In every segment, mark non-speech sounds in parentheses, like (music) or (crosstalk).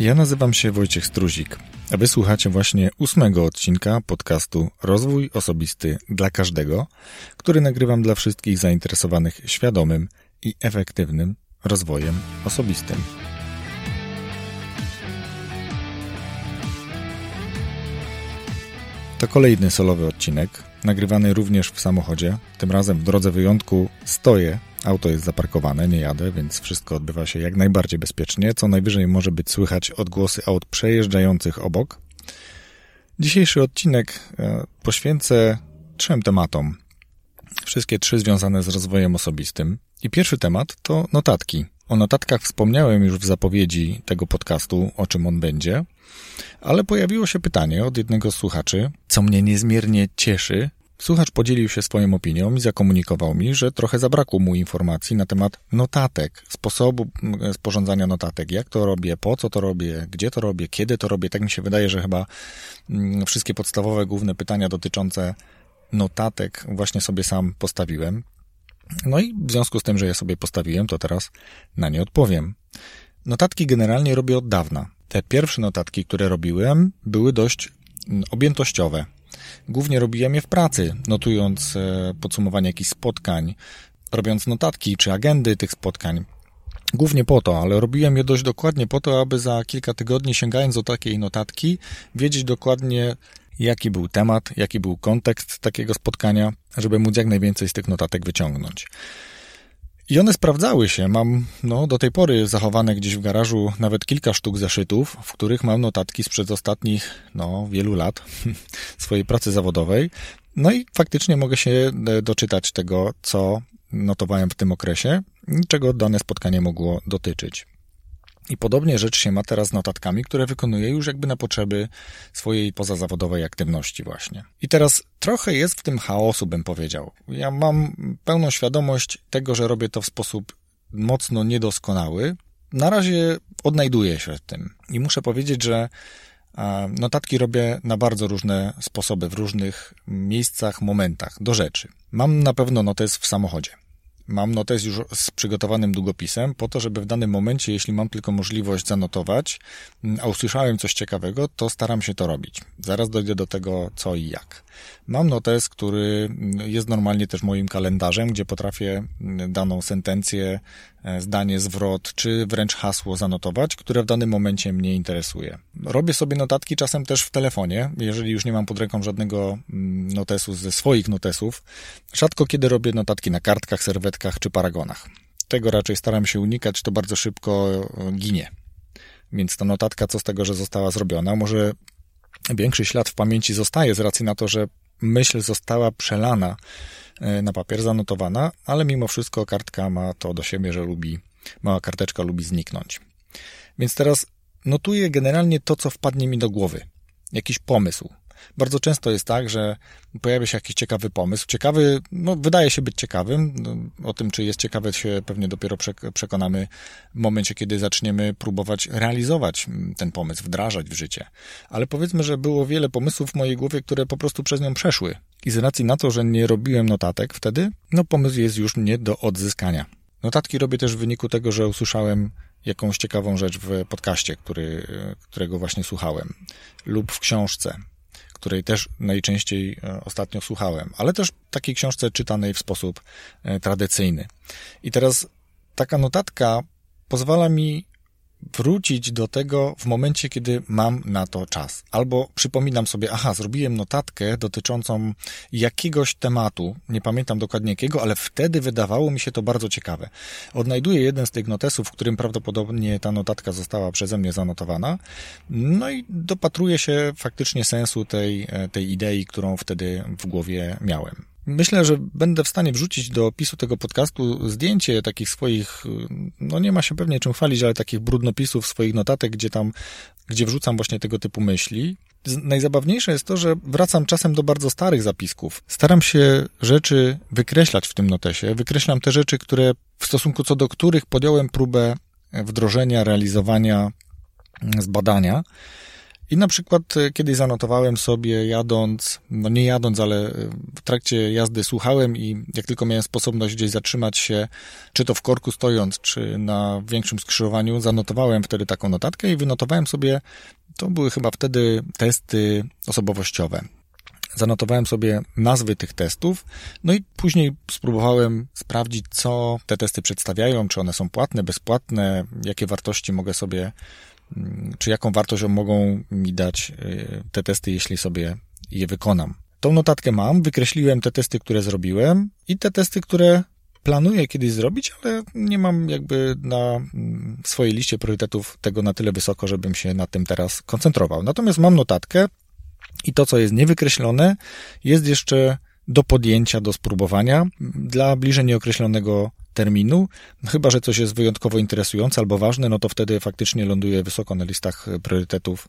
Ja nazywam się Wojciech Struzik, a wysłuchacie właśnie ósmego odcinka podcastu Rozwój Osobisty dla Każdego, który nagrywam dla wszystkich zainteresowanych świadomym i efektywnym rozwojem osobistym. To kolejny solowy odcinek, nagrywany również w samochodzie. Tym razem w drodze wyjątku stoję, auto jest zaparkowane, nie jadę, więc wszystko odbywa się jak najbardziej bezpiecznie. Co najwyżej może być słychać odgłosy aut przejeżdżających obok. Dzisiejszy odcinek e, poświęcę trzem tematom. Wszystkie trzy związane z rozwojem osobistym. I pierwszy temat to notatki. O notatkach wspomniałem już w zapowiedzi tego podcastu, o czym on będzie, ale pojawiło się pytanie od jednego z słuchaczy, co mnie niezmiernie cieszy. Słuchacz podzielił się swoją opinią i zakomunikował mi, że trochę zabrakło mu informacji na temat notatek, sposobu sporządzania notatek, jak to robię, po co to robię, gdzie to robię, kiedy to robię. Tak mi się wydaje, że chyba wszystkie podstawowe, główne pytania dotyczące notatek właśnie sobie sam postawiłem. No i w związku z tym, że je sobie postawiłem, to teraz na nie odpowiem. Notatki generalnie robię od dawna. Te pierwsze notatki, które robiłem, były dość mm, objętościowe. Głównie robiłem je w pracy, notując e, podsumowanie jakichś spotkań, robiąc notatki czy agendy tych spotkań. Głównie po to, ale robiłem je dość dokładnie po to, aby za kilka tygodni, sięgając do takiej notatki, wiedzieć dokładnie, jaki był temat, jaki był kontekst takiego spotkania, żeby móc jak najwięcej z tych notatek wyciągnąć. I one sprawdzały się. Mam no, do tej pory zachowane gdzieś w garażu nawet kilka sztuk zeszytów, w których mam notatki sprzed ostatnich no, wielu lat (laughs) swojej pracy zawodowej. No i faktycznie mogę się e, doczytać tego, co notowałem w tym okresie, czego dane spotkanie mogło dotyczyć. I podobnie rzecz się ma teraz z notatkami, które wykonuję już jakby na potrzeby swojej pozazawodowej aktywności właśnie. I teraz trochę jest w tym chaosu, bym powiedział. Ja mam pełną świadomość tego, że robię to w sposób mocno niedoskonały. Na razie odnajduję się w tym i muszę powiedzieć, że Notatki robię na bardzo różne sposoby, w różnych miejscach, momentach, do rzeczy. Mam na pewno notes w samochodzie. Mam notes już z przygotowanym długopisem, po to, żeby w danym momencie, jeśli mam tylko możliwość zanotować, a usłyszałem coś ciekawego, to staram się to robić. Zaraz dojdę do tego, co i jak. Mam notes, który jest normalnie też moim kalendarzem, gdzie potrafię daną sentencję, e, zdanie, zwrot, czy wręcz hasło zanotować, które w danym momencie mnie interesuje. Robię sobie notatki czasem też w telefonie, jeżeli już nie mam pod ręką żadnego notesu ze swoich notesów. Rzadko kiedy robię notatki na kartkach, serwetkach czy paragonach. Tego raczej staram się unikać, to bardzo szybko e, ginie. Więc ta notatka, co z tego, że została zrobiona, może większy ślad w pamięci zostaje z racji na to, że myśl została przelana e, na papier, zanotowana, ale mimo wszystko kartka ma to do siebie, że lubi, mała karteczka lubi zniknąć. Więc teraz notuję generalnie to, co wpadnie mi do głowy. Jakiś pomysł, bardzo często jest tak, że pojawia się jakiś ciekawy pomysł. Ciekawy, no, wydaje się być ciekawym. No, o tym, czy jest ciekawy, się pewnie dopiero przekonamy w momencie, kiedy zaczniemy próbować realizować ten pomysł, wdrażać w życie. Ale powiedzmy, że było wiele pomysłów w mojej głowie, które po prostu przez nią przeszły. I z racji na to, że nie robiłem notatek wtedy, no pomysł jest już nie do odzyskania. Notatki robię też w wyniku tego, że usłyszałem jakąś ciekawą rzecz w podcaście, który, którego właśnie słuchałem, lub w książce, której też najczęściej e, ostatnio słuchałem, ale też takiej książce czytanej w sposób e, tradycyjny. I teraz taka notatka pozwala mi wrócić do tego w momencie, kiedy mam na to czas. Albo przypominam sobie, aha, zrobiłem notatkę dotyczącą jakiegoś tematu, nie pamiętam dokładnie jakiego, ale wtedy wydawało mi się to bardzo ciekawe. Odnajduję jeden z tych notesów, w którym prawdopodobnie ta notatka została przeze mnie zanotowana, no i dopatruję się faktycznie sensu tej, tej idei, którą wtedy w głowie miałem. Myślę, że będę w stanie wrzucić do opisu tego podcastu zdjęcie takich swoich, no nie ma się pewnie czym chwalić, ale takich brudnopisów swoich notatek, gdzie tam, gdzie wrzucam właśnie tego typu myśli. Najzabawniejsze jest to, że wracam czasem do bardzo starych zapisków. Staram się rzeczy wykreślać w tym notesie. Wykreślam te rzeczy, które w stosunku co do których podjąłem próbę wdrożenia, realizowania, zbadania. I na przykład e, kiedyś zanotowałem sobie jadąc, no nie jadąc, ale e, w trakcie jazdy słuchałem i jak tylko miałem sposobność gdzieś zatrzymać się, czy to w korku stojąc, czy na większym skrzyżowaniu, zanotowałem wtedy taką notatkę i wynotowałem sobie, to były chyba wtedy testy osobowościowe. Zanotowałem sobie nazwy tych testów, no i później spróbowałem sprawdzić, co te testy przedstawiają, czy one są płatne, bezpłatne, jakie wartości mogę sobie czy jaką wartość mogą mi dać y, te testy, jeśli sobie je wykonam. Tą notatkę mam, wykreśliłem te testy, które zrobiłem i te testy, które planuję kiedyś zrobić, ale nie mam jakby na mm, swojej liście priorytetów tego na tyle wysoko, żebym się na tym teraz koncentrował. Natomiast mam notatkę i to, co jest niewykreślone, jest jeszcze do podjęcia, do spróbowania dla bliżej nieokreślonego terminu. Chyba, że coś jest wyjątkowo interesujące albo ważne, no to wtedy faktycznie ląduję wysoko na listach priorytetów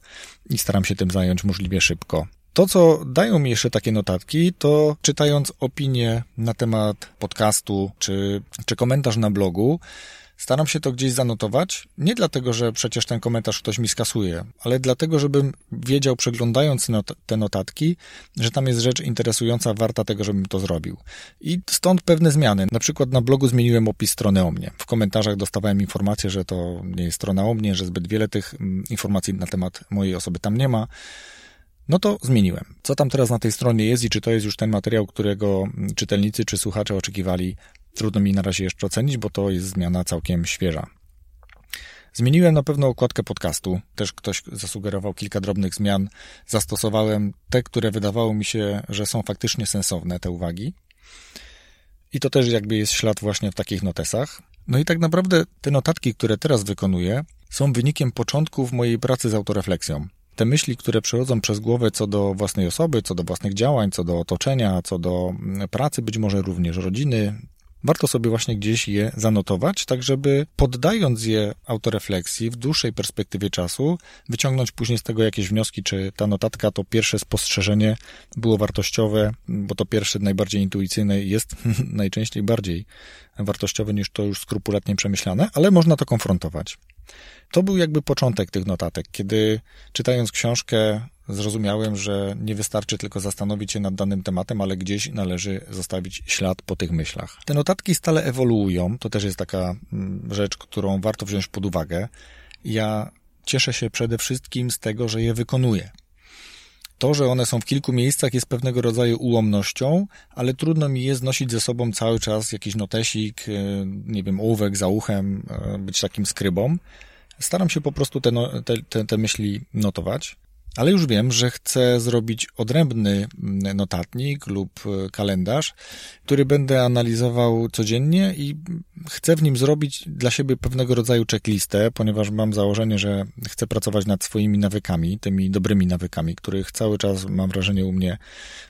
i staram się tym zająć możliwie szybko. To, co dają mi jeszcze takie notatki, to czytając opinie na temat podcastu czy, czy komentarz na blogu, Staram się to gdzieś zanotować, nie dlatego, że przecież ten komentarz ktoś mi skasuje, ale dlatego, żebym wiedział, przeglądając te notatki, że tam jest rzecz interesująca, warta tego, żebym to zrobił. I stąd pewne zmiany. Na przykład na blogu zmieniłem opis strony o mnie. W komentarzach dostawałem informację, że to nie jest strona o mnie, że zbyt wiele tych mm, informacji na temat mojej osoby tam nie ma. No to zmieniłem. Co tam teraz na tej stronie jest i czy to jest już ten materiał, którego mm, czytelnicy czy słuchacze oczekiwali Trudno mi na razie jeszcze ocenić, bo to jest zmiana całkiem świeża. Zmieniłem na pewno okładkę podcastu. Też ktoś zasugerował kilka drobnych zmian. Zastosowałem te, które wydawało mi się, że są faktycznie sensowne, te uwagi. I to też jakby jest ślad właśnie w takich notesach. No i tak naprawdę te notatki, które teraz wykonuję, są wynikiem początków mojej pracy z autorefleksją. Te myśli, które przechodzą przez głowę co do własnej osoby, co do własnych działań, co do otoczenia, co do pracy, być może również rodziny, warto sobie właśnie gdzieś je zanotować, tak żeby poddając je autorefleksji w dłuższej perspektywie czasu, wyciągnąć później z tego jakieś wnioski, czy ta notatka, to pierwsze spostrzeżenie było wartościowe, bo to pierwsze, najbardziej intuicyjne jest (laughs) najczęściej bardziej wartościowe niż to już skrupulatnie przemyślane, ale można to konfrontować. To był jakby początek tych notatek, kiedy czytając książkę zrozumiałem, że nie wystarczy tylko zastanowić się nad danym tematem, ale gdzieś należy zostawić ślad po tych myślach. Te notatki stale ewoluują, to też jest taka mm, rzecz, którą warto wziąć pod uwagę. Ja cieszę się przede wszystkim z tego, że je wykonuję. To, że one są w kilku miejscach jest pewnego rodzaju ułomnością, ale trudno mi jest nosić ze sobą cały czas jakiś notesik, e, nie wiem, ołówek za uchem, e, być takim skrybą. Staram się po prostu te, no, te, te myśli notować. Ale już wiem, że chcę zrobić odrębny mm, notatnik lub e, kalendarz, który będę analizował codziennie i chcę w nim zrobić dla siebie pewnego rodzaju checklistę, ponieważ mam założenie, że chcę pracować nad swoimi nawykami, tymi dobrymi nawykami, których cały czas mam wrażenie u mnie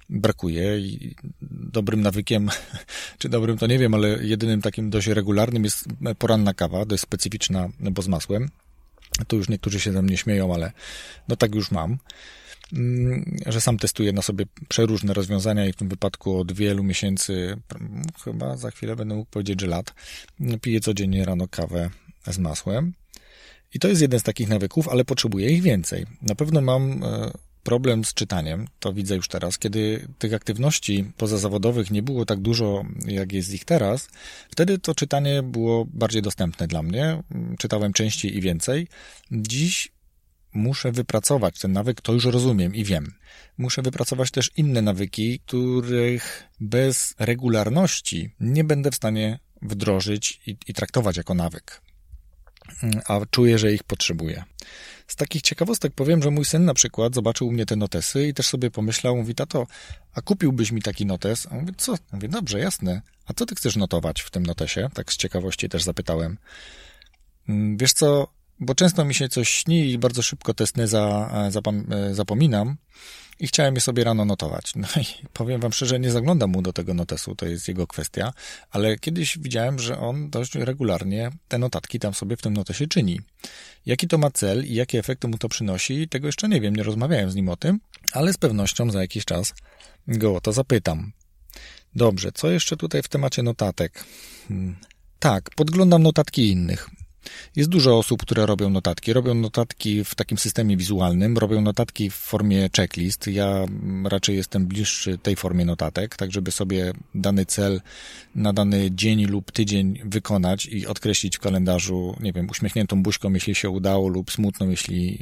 brakuje i dobrym nawykiem, (laughs) czy dobrym to nie wiem, ale jedynym takim dość regularnym jest poranna kawa, dość specyficzna, bo z masłem. Tu już niektórzy się ze mnie śmieją, ale no tak już mam mm, że sam testuję na sobie przeróżne rozwiązania i w tym wypadku od wielu miesięcy, chyba za chwilę będę mógł powiedzieć, że lat, piję codziennie rano kawę z masłem. I to jest jeden z takich nawyków, ale potrzebuję ich więcej. Na pewno mam e, problem z czytaniem, to widzę już teraz, kiedy tych aktywności pozazawodowych nie było tak dużo, jak jest ich teraz, wtedy to czytanie było bardziej dostępne dla mnie. Czytałem częściej i więcej. Dziś muszę wypracować ten nawyk, to już rozumiem i wiem. Muszę wypracować też inne nawyki, których bez regularności nie będę w stanie wdrożyć i, i traktować jako nawyk. A czuję, że ich potrzebuję. Z takich ciekawostek powiem, że mój syn na przykład zobaczył u mnie te notesy i też sobie pomyślał, mówi, tato, a kupiłbyś mi taki notes? A mówię, co? Mówię, dobrze, jasne. A co ty chcesz notować w tym notesie? Tak z ciekawości też zapytałem. Mm, wiesz co, bo często mi się coś śni i bardzo szybko te sny za, zapom e, zapominam i chciałem je sobie rano notować. No (laughs) i powiem wam szczerze, nie zaglądam mu do tego notesu, to jest jego kwestia, ale kiedyś widziałem, że on dość regularnie te notatki tam sobie w tym notesie czyni. Jaki to ma cel i jakie efekty mu to przynosi, tego jeszcze nie wiem, nie rozmawiałem z nim o tym, ale z pewnością za jakiś czas go o to zapytam. Dobrze, co jeszcze tutaj w temacie notatek? Hmm. Tak, podglądam notatki innych. Jest dużo osób, które robią notatki. Robią notatki w takim systemie wizualnym, robią notatki w formie checklist. Ja raczej jestem bliższy tej formie notatek, tak żeby sobie dany cel na dany dzień lub tydzień wykonać i odkreślić w kalendarzu, nie wiem, uśmiechniętą buźką, jeśli się udało, lub smutną, jeśli,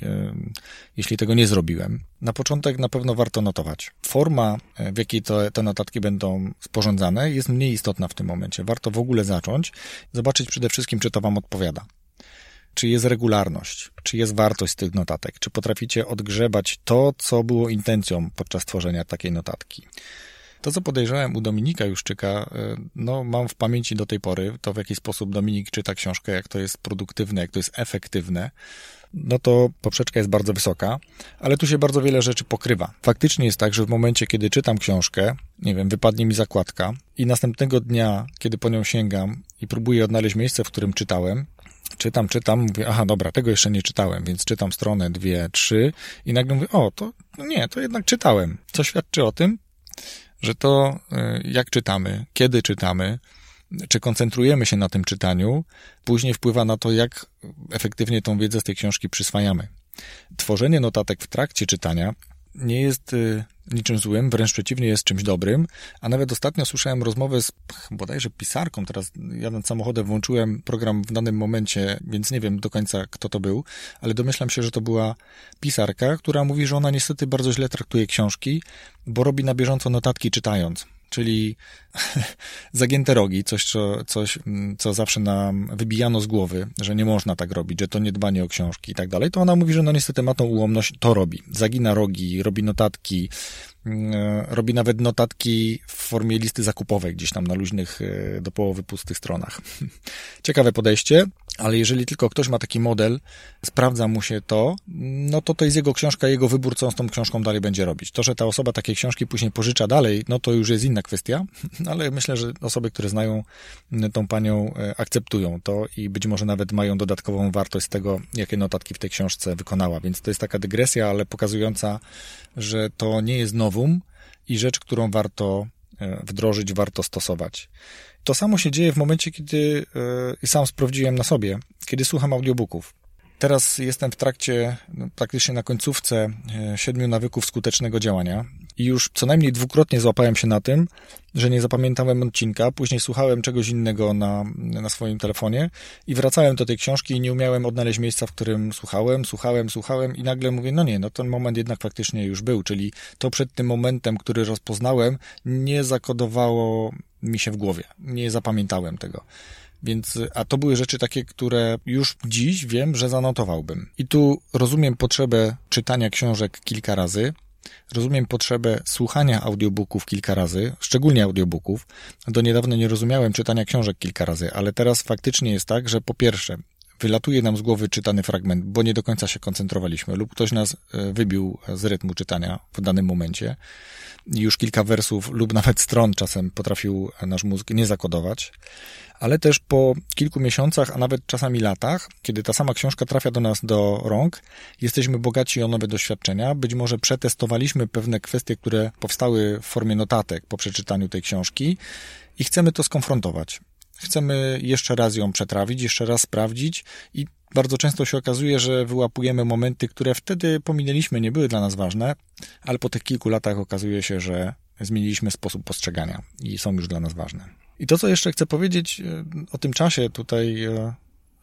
jeśli tego nie zrobiłem. Na początek na pewno warto notować. Forma, e, w jakiej te notatki będą sporządzane, jest mniej istotna w tym momencie. Warto w ogóle zacząć, zobaczyć przede wszystkim, czy to Wam odpowiada. Czy jest regularność, czy jest wartość tych notatek, czy potraficie odgrzebać to, co było intencją podczas tworzenia takiej notatki. To, co podejrzewałem u Dominika Juszczyka, e, no mam w pamięci do tej pory, to w jaki sposób Dominik czyta książkę, jak to jest produktywne, jak to jest efektywne, no to poprzeczka jest bardzo wysoka, ale tu się bardzo wiele rzeczy pokrywa. Faktycznie jest tak, że w momencie, kiedy czytam książkę, nie wiem, wypadnie mi zakładka i następnego dnia, kiedy po nią sięgam i próbuję odnaleźć miejsce, w którym czytałem, czytam, czytam, mówię, aha, dobra, tego jeszcze nie czytałem, więc czytam stronę, dwie, trzy i nagle mówię, o, to no nie, to jednak czytałem. Co świadczy o tym, że to, y, jak czytamy, kiedy czytamy, czy koncentrujemy się na tym czytaniu, później wpływa na to, jak efektywnie tą wiedzę z tej książki przyswajamy. Tworzenie notatek w trakcie czytania nie jest y, niczym złym, wręcz przeciwnie, jest czymś dobrym. A nawet ostatnio słyszałem rozmowę z bodajże pisarką. Teraz jadąc samochodem włączyłem program w danym momencie, więc nie wiem do końca kto to był, ale domyślam się, że to była pisarka, która mówi, że ona niestety bardzo źle traktuje książki, bo robi na bieżąco notatki czytając czyli (laughs) zagięte rogi, coś co, coś, mm, co zawsze nam wybijano z głowy, że nie można tak robić, że to nie dbanie o książki i tak dalej, to ona mówi, że no niestety ma tą ułomność, to robi. Zagina rogi, robi notatki, robi nawet notatki w formie listy zakupowej, gdzieś tam na luźnych, e, do połowy pustych stronach. (laughs) Ciekawe podejście ale jeżeli tylko ktoś ma taki model, sprawdza mu się to, no to to jest jego książka, jego wybór, co on z tą książką dalej będzie robić. To, że ta osoba takie książki później pożycza dalej, no to już jest inna kwestia, (laughs) ale myślę, że osoby, które znają tą panią, e, akceptują to i być może nawet mają dodatkową wartość z tego, jakie notatki w tej książce wykonała. Więc to jest taka dygresja, ale pokazująca, że to nie jest i rzecz, którą warto e, wdrożyć, warto stosować. To samo się dzieje w momencie, kiedy, e, i sam sprawdziłem na sobie, kiedy słucham audiobooków. Teraz jestem w trakcie, no, praktycznie na końcówce e, siedmiu nawyków skutecznego działania i już co najmniej dwukrotnie złapałem się na tym, że nie zapamiętałem odcinka, później słuchałem czegoś innego na, na swoim telefonie i wracałem do tej książki i nie umiałem odnaleźć miejsca, w którym słuchałem, słuchałem, słuchałem i nagle mówię, no nie, no ten moment jednak faktycznie już był, czyli to przed tym momentem, który rozpoznałem, nie zakodowało mi się w głowie. Nie zapamiętałem tego. Więc, a to były rzeczy takie, które już dziś wiem, że zanotowałbym. I tu rozumiem potrzebę czytania książek kilka razy, rozumiem potrzebę słuchania audiobooków kilka razy, szczególnie audiobooków. Do niedawna nie rozumiałem czytania książek kilka razy, ale teraz faktycznie jest tak, że po pierwsze, wylatuje nam z głowy czytany fragment, bo nie do końca się koncentrowaliśmy, lub ktoś nas e, wybił z rytmu czytania w danym momencie już kilka wersów lub nawet stron czasem potrafił nasz mózg nie zakodować, ale też po kilku miesiącach, a nawet czasami latach, kiedy ta sama książka trafia do nas do rąk, jesteśmy bogaci o nowe doświadczenia. Być może przetestowaliśmy pewne kwestie, które powstały w formie notatek po przeczytaniu tej książki i chcemy to skonfrontować. Chcemy jeszcze raz ją przetrawić, jeszcze raz sprawdzić i bardzo często się okazuje, że wyłapujemy momenty, które wtedy pominęliśmy, nie były dla nas ważne, ale po tych kilku latach okazuje się, że zmieniliśmy sposób postrzegania i są już dla nas ważne. I to, co jeszcze chcę powiedzieć e, o tym czasie, tutaj e,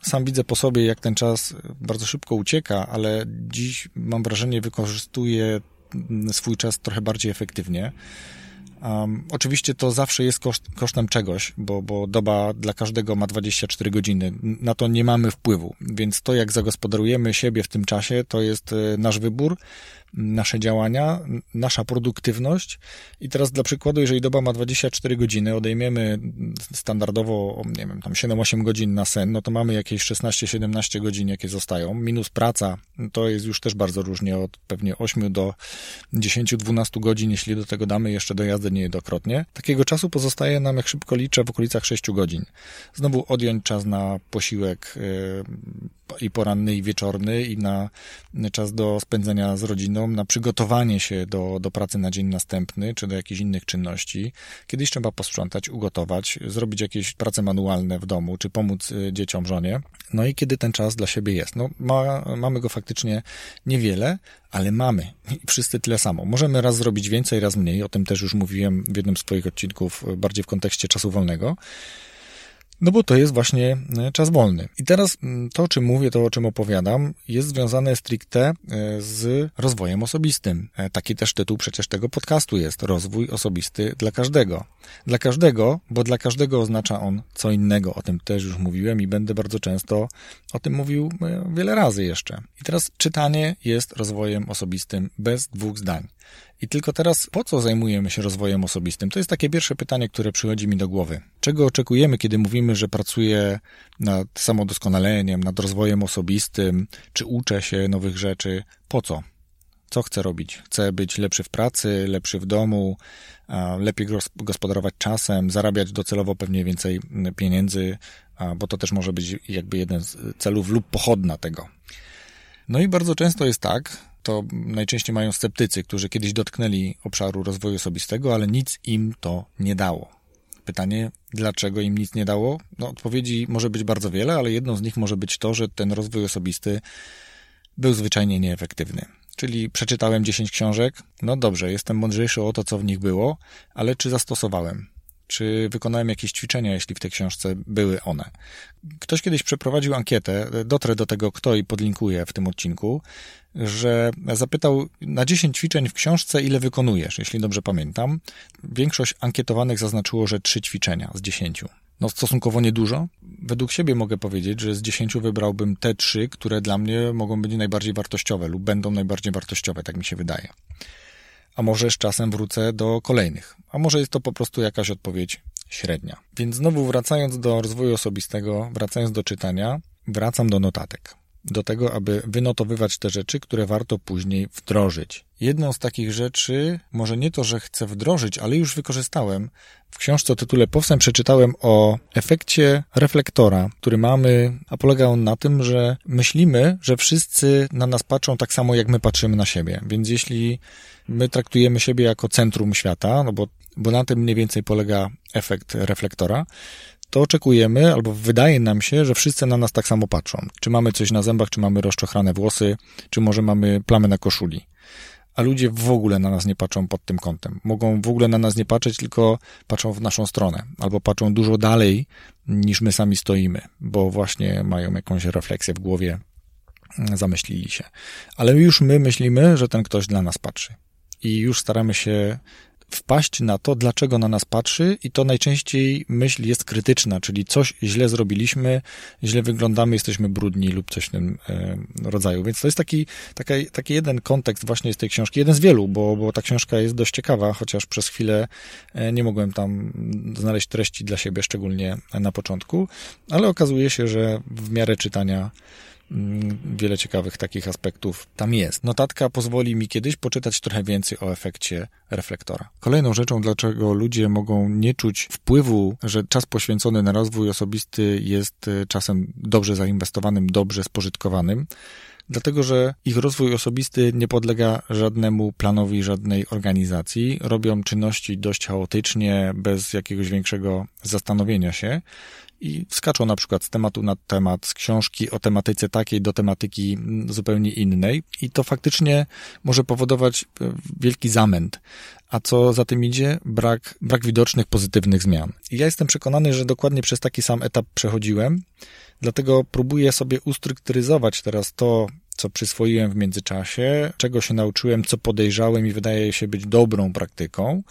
sam widzę po sobie, jak ten czas bardzo szybko ucieka, ale dziś mam wrażenie, wykorzystuję swój czas trochę bardziej efektywnie. Um, oczywiście to zawsze jest koszt, kosztem czegoś, bo, bo doba dla każdego ma 24 godziny. Na to nie mamy wpływu, więc to, jak zagospodarujemy siebie w tym czasie, to jest e, nasz wybór nasze działania, nasza produktywność. I teraz dla przykładu, jeżeli doba ma 24 godziny, odejmiemy standardowo, nie wiem, tam 7-8 godzin na sen, no to mamy jakieś 16-17 godzin, jakie zostają. Minus praca, to jest już też bardzo różnie, od pewnie 8 do 10-12 godzin, jeśli do tego damy jeszcze dojazdy niejednokrotnie. Takiego czasu pozostaje nam, jak szybko liczę, w okolicach 6 godzin. Znowu odjąć czas na posiłek, yy, i poranny, i wieczorny, i na czas do spędzenia z rodziną, na przygotowanie się do, do pracy na dzień następny, czy do jakichś innych czynności. Kiedyś trzeba posprzątać, ugotować, zrobić jakieś prace manualne w domu, czy pomóc y, dzieciom, żonie. No i kiedy ten czas dla siebie jest. No, ma, mamy go faktycznie niewiele, ale mamy. Wszyscy tyle samo. Możemy raz zrobić więcej, raz mniej. O tym też już mówiłem w jednym z swoich odcinków, bardziej w kontekście czasu wolnego. No bo to jest właśnie e, czas wolny. I teraz mm, to, o czym mówię, to o czym opowiadam, jest związane stricte e, z rozwojem osobistym. E, taki też tytuł przecież tego podcastu jest. Rozwój osobisty dla każdego. Dla każdego, bo dla każdego oznacza on co innego. O tym też już mówiłem i będę bardzo często o tym mówił wiele razy jeszcze. I teraz czytanie jest rozwojem osobistym bez dwóch zdań. I tylko teraz, po co zajmujemy się rozwojem osobistym? To jest takie pierwsze pytanie, które przychodzi mi do głowy. Czego oczekujemy, kiedy mówimy, że pracuję nad samodoskonaleniem, nad rozwojem osobistym, czy uczę się nowych rzeczy? Po co? Co chcę robić? Chcę być lepszy w pracy, lepszy w domu, lepiej gospodarować czasem, zarabiać docelowo pewnie więcej pieniędzy, bo to też może być jakby jeden z celów lub pochodna tego. No i bardzo często jest tak, to najczęściej mają sceptycy, którzy kiedyś dotknęli obszaru rozwoju osobistego, ale nic im to nie dało. Pytanie, dlaczego im nic nie dało? No, odpowiedzi może być bardzo wiele, ale jedną z nich może być to, że ten rozwój osobisty był zwyczajnie nieefektywny. Czyli przeczytałem 10 książek, no dobrze, jestem mądrzejszy o to, co w nich było, ale czy zastosowałem? Czy wykonałem jakieś ćwiczenia, jeśli w tej książce były one? Ktoś kiedyś przeprowadził ankietę, dotrę do tego, kto i podlinkuję w tym odcinku, że zapytał na 10 ćwiczeń w książce, ile wykonujesz, jeśli dobrze pamiętam. Większość ankietowanych zaznaczyło, że 3 ćwiczenia z 10. No stosunkowo niedużo. Według siebie mogę powiedzieć, że z 10 wybrałbym te 3, które dla mnie mogą być najbardziej wartościowe lub będą najbardziej wartościowe, tak mi się wydaje. A może z czasem wrócę do kolejnych. A może jest to po prostu jakaś odpowiedź średnia. Więc znowu wracając do rozwoju osobistego, wracając do czytania, wracam do notatek do tego, aby wynotowywać te rzeczy, które warto później wdrożyć. Jedną z takich rzeczy, może nie to, że chcę wdrożyć, ale już wykorzystałem. W książce o tytule Powstęp przeczytałem o efekcie reflektora, który mamy, a polega on na tym, że myślimy, że wszyscy na nas patrzą tak samo, jak my patrzymy na siebie. Więc jeśli my traktujemy siebie jako centrum świata, no bo, bo na tym mniej więcej polega efekt reflektora, to oczekujemy, albo wydaje nam się, że wszyscy na nas tak samo patrzą. Czy mamy coś na zębach, czy mamy rozczochrane włosy, czy może mamy plamy na koszuli. A ludzie w ogóle na nas nie patrzą pod tym kątem. Mogą w ogóle na nas nie patrzeć, tylko patrzą w naszą stronę, albo patrzą dużo dalej niż my sami stoimy, bo właśnie mają jakąś refleksję w głowie, zamyślili się. Ale już my myślimy, że ten ktoś dla nas patrzy. I już staramy się wpaść na to, dlaczego na nas patrzy i to najczęściej myśl jest krytyczna, czyli coś źle zrobiliśmy, źle wyglądamy, jesteśmy brudni lub coś w tym e, rodzaju. Więc to jest taki, taki, taki jeden kontekst właśnie z tej książki, jeden z wielu, bo, bo ta książka jest dość ciekawa, chociaż przez chwilę e, nie mogłem tam znaleźć treści dla siebie, szczególnie na początku, ale okazuje się, że w miarę czytania wiele ciekawych takich aspektów tam jest. Notatka pozwoli mi kiedyś poczytać trochę więcej o efekcie reflektora. Kolejną rzeczą, dlaczego ludzie mogą nie czuć wpływu, że czas poświęcony na rozwój osobisty jest e, czasem dobrze zainwestowanym, dobrze spożytkowanym, dlatego że ich rozwój osobisty nie podlega żadnemu planowi, żadnej organizacji. Robią czynności dość chaotycznie, bez jakiegoś większego zastanowienia się i wskaczą na przykład z tematu na temat, z książki o tematyce takiej do tematyki zupełnie innej i to faktycznie może powodować e, wielki zamęt. A co za tym idzie? Brak, brak widocznych pozytywnych zmian. I ja jestem przekonany, że dokładnie przez taki sam etap przechodziłem, dlatego próbuję sobie ustrukturyzować teraz to, co przyswoiłem w międzyczasie, czego się nauczyłem, co podejrzałem i wydaje się być dobrą praktyką,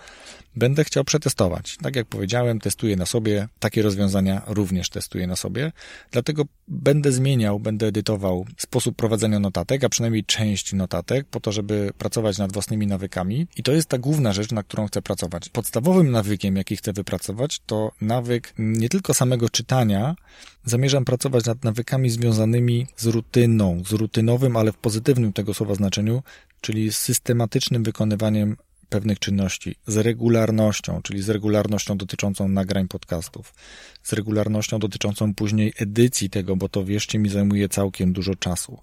będę chciał przetestować. Tak jak powiedziałem, testuję na sobie, takie rozwiązania również testuję na sobie, dlatego będę zmieniał, będę edytował sposób prowadzenia notatek, a przynajmniej część notatek, po to, żeby pracować nad własnymi nawykami. I to jest ta główna rzecz, na którą chcę pracować. Podstawowym nawykiem, jaki chcę wypracować, to nawyk nie tylko samego czytania, zamierzam pracować nad nawykami związanymi z rutyną, z rutynowym, ale w pozytywnym tego słowa znaczeniu, czyli z systematycznym wykonywaniem pewnych czynności z regularnością, czyli z regularnością dotyczącą nagrań podcastów, z regularnością dotyczącą później edycji tego, bo to wierzcie mi zajmuje całkiem dużo czasu,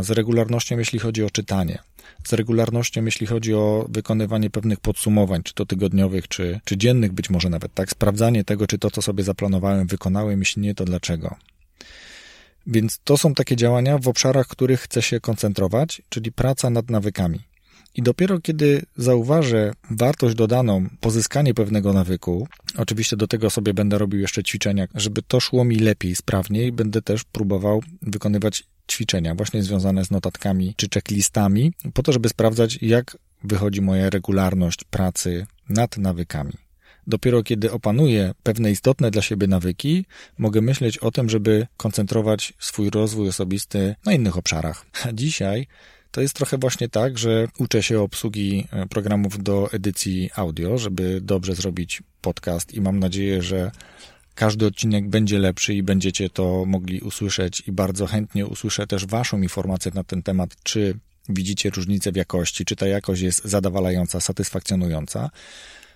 z regularnością, jeśli chodzi o czytanie, z regularnością, jeśli chodzi o wykonywanie pewnych podsumowań, czy to tygodniowych, czy, czy dziennych, być może nawet, tak, sprawdzanie tego, czy to, co sobie zaplanowałem, wykonałem, jeśli nie, to dlaczego. Więc to są takie działania w obszarach, których chcę się koncentrować, czyli praca nad nawykami. I dopiero kiedy zauważę wartość dodaną, pozyskanie pewnego nawyku, oczywiście do tego sobie będę robił jeszcze ćwiczenia, żeby to szło mi lepiej, sprawniej, będę też próbował wykonywać ćwiczenia właśnie związane z notatkami czy checklistami, po to, żeby sprawdzać, jak wychodzi moja regularność pracy nad nawykami. Dopiero kiedy opanuję pewne istotne dla siebie nawyki, mogę myśleć o tym, żeby koncentrować swój rozwój osobisty na innych obszarach. A (laughs) dzisiaj to jest trochę właśnie tak, że uczę się obsługi e, programów do edycji audio, żeby dobrze zrobić podcast i mam nadzieję, że każdy odcinek będzie lepszy i będziecie to mogli usłyszeć i bardzo chętnie usłyszę też Waszą informację na ten temat, czy widzicie różnicę w jakości, czy ta jakość jest zadowalająca, satysfakcjonująca.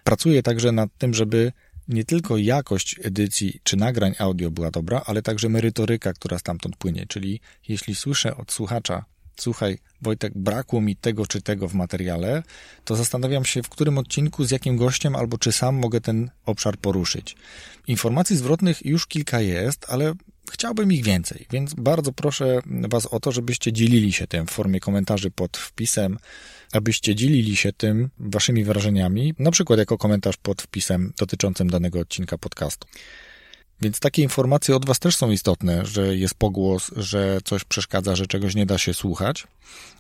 Pracuję także nad tym, żeby nie tylko jakość edycji czy nagrań audio była dobra, ale także merytoryka, która stamtąd płynie. Czyli jeśli słyszę od słuchacza, słuchaj, Wojtek, brakło mi tego czy tego w materiale, to zastanawiam się, w którym odcinku, z jakim gościem, albo czy sam mogę ten obszar poruszyć. Informacji zwrotnych już kilka jest, ale chciałbym ich więcej, więc bardzo proszę Was o to, żebyście dzielili się tym w formie komentarzy pod wpisem, abyście dzielili się tym Waszymi wrażeniami, na przykład jako komentarz pod wpisem dotyczącym danego odcinka podcastu. Więc takie informacje od Was też są istotne, że jest pogłos, że coś przeszkadza, że czegoś nie da się słuchać,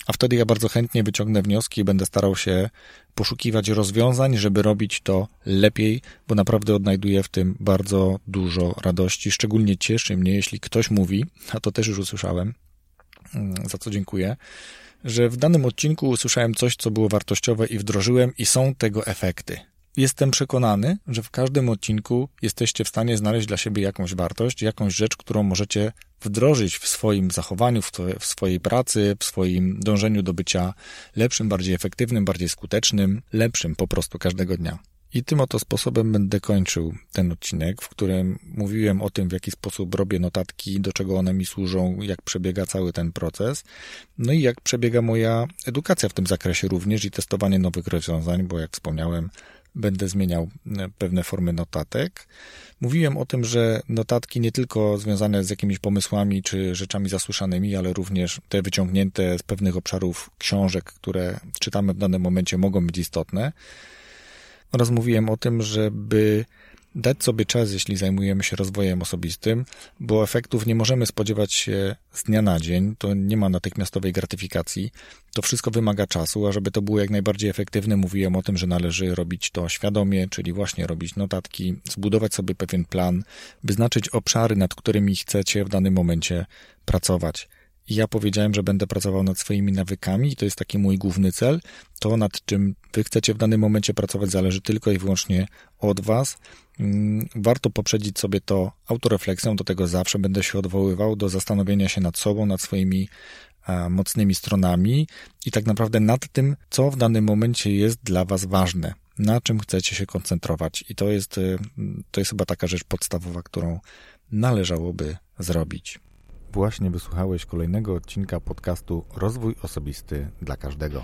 a wtedy ja bardzo chętnie wyciągnę wnioski i będę starał się poszukiwać rozwiązań, żeby robić to lepiej, bo naprawdę odnajduję w tym bardzo dużo radości. Szczególnie cieszy mnie, jeśli ktoś mówi, a to też już usłyszałem, mm, za co dziękuję, że w danym odcinku usłyszałem coś, co było wartościowe i wdrożyłem, i są tego efekty. Jestem przekonany, że w każdym odcinku jesteście w stanie znaleźć dla siebie jakąś wartość, jakąś rzecz, którą możecie wdrożyć w swoim zachowaniu, w, swojej pracy, w swoim dążeniu do bycia lepszym, bardziej efektywnym, bardziej skutecznym, lepszym po prostu każdego dnia. I tym oto sposobem będę kończył ten odcinek, w którym mówiłem o tym, w jaki sposób robię notatki, do czego one mi służą, jak przebiega cały ten proces, no i jak przebiega moja edukacja w tym zakresie również i testowanie nowych rozwiązań, bo jak wspomniałem, będę zmieniał e, pewne formy notatek. Mówiłem o tym, że notatki nie tylko związane z jakimiś pomysłami czy rzeczami zasłyszanymi, ale również te wyciągnięte z pewnych obszarów książek, które czytamy w danym momencie, mogą być istotne. Oraz mówiłem o tym, żeby dać sobie czas, jeśli zajmujemy się rozwojem osobistym, bo efektów nie możemy spodziewać się z dnia na dzień, to nie ma natychmiastowej gratyfikacji, to wszystko wymaga czasu, a żeby to było jak najbardziej efektywne, mówiłem o tym, że należy robić to świadomie, czyli właśnie robić notatki, zbudować sobie pewien plan, wyznaczyć obszary, nad którymi chcecie w danym momencie pracować ja powiedziałem, że będę pracował nad swoimi nawykami i to jest taki mój główny cel. To, nad czym wy chcecie w danym momencie pracować, zależy tylko i wyłącznie od was. Mm, warto poprzedzić sobie to autorefleksją, do tego zawsze będę się odwoływał, do zastanowienia się nad sobą, nad swoimi mocnymi stronami i tak naprawdę nad tym, co w danym momencie jest dla was ważne, na czym chcecie się koncentrować. I to jest, y, to jest chyba taka rzecz podstawowa, którą należałoby zrobić. Właśnie wysłuchałeś kolejnego odcinka podcastu Rozwój Osobisty dla Każdego.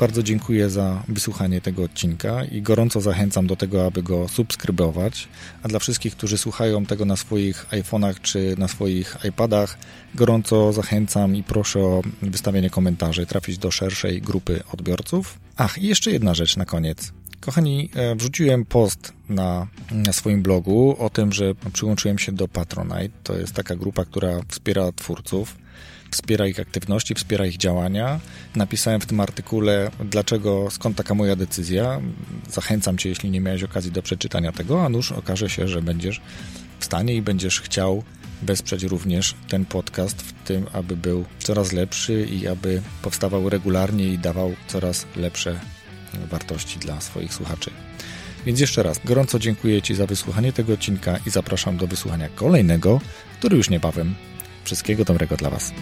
Bardzo dziękuję za wysłuchanie tego odcinka i gorąco zachęcam do tego, aby go subskrybować. A dla wszystkich, którzy słuchają tego na swoich iPhone'ach czy na swoich iPadach, gorąco zachęcam i proszę o wystawienie komentarzy, trafić do szerszej grupy odbiorców. Ach, i jeszcze jedna rzecz na koniec. Kochani, e, wrzuciłem post na, na, swoim blogu o tym, że przyłączyłem się do Patronite. To jest taka grupa, która wspiera twórców wspiera ich aktywności, wspiera ich działania. Napisałem w tym artykule, dlaczego, skąd taka moja decyzja. Zachęcam Cię, jeśli nie miałeś okazji do przeczytania tego, a nuż okaże się, że będziesz w stanie i będziesz chciał wesprzeć również ten podcast w tym, aby był coraz lepszy i aby powstawał regularnie i dawał coraz lepsze wartości dla swoich słuchaczy. Więc jeszcze raz gorąco dziękuję Ci za wysłuchanie tego odcinka i zapraszam do wysłuchania kolejnego, który już niebawem. Wszystkiego dobrego dla Was.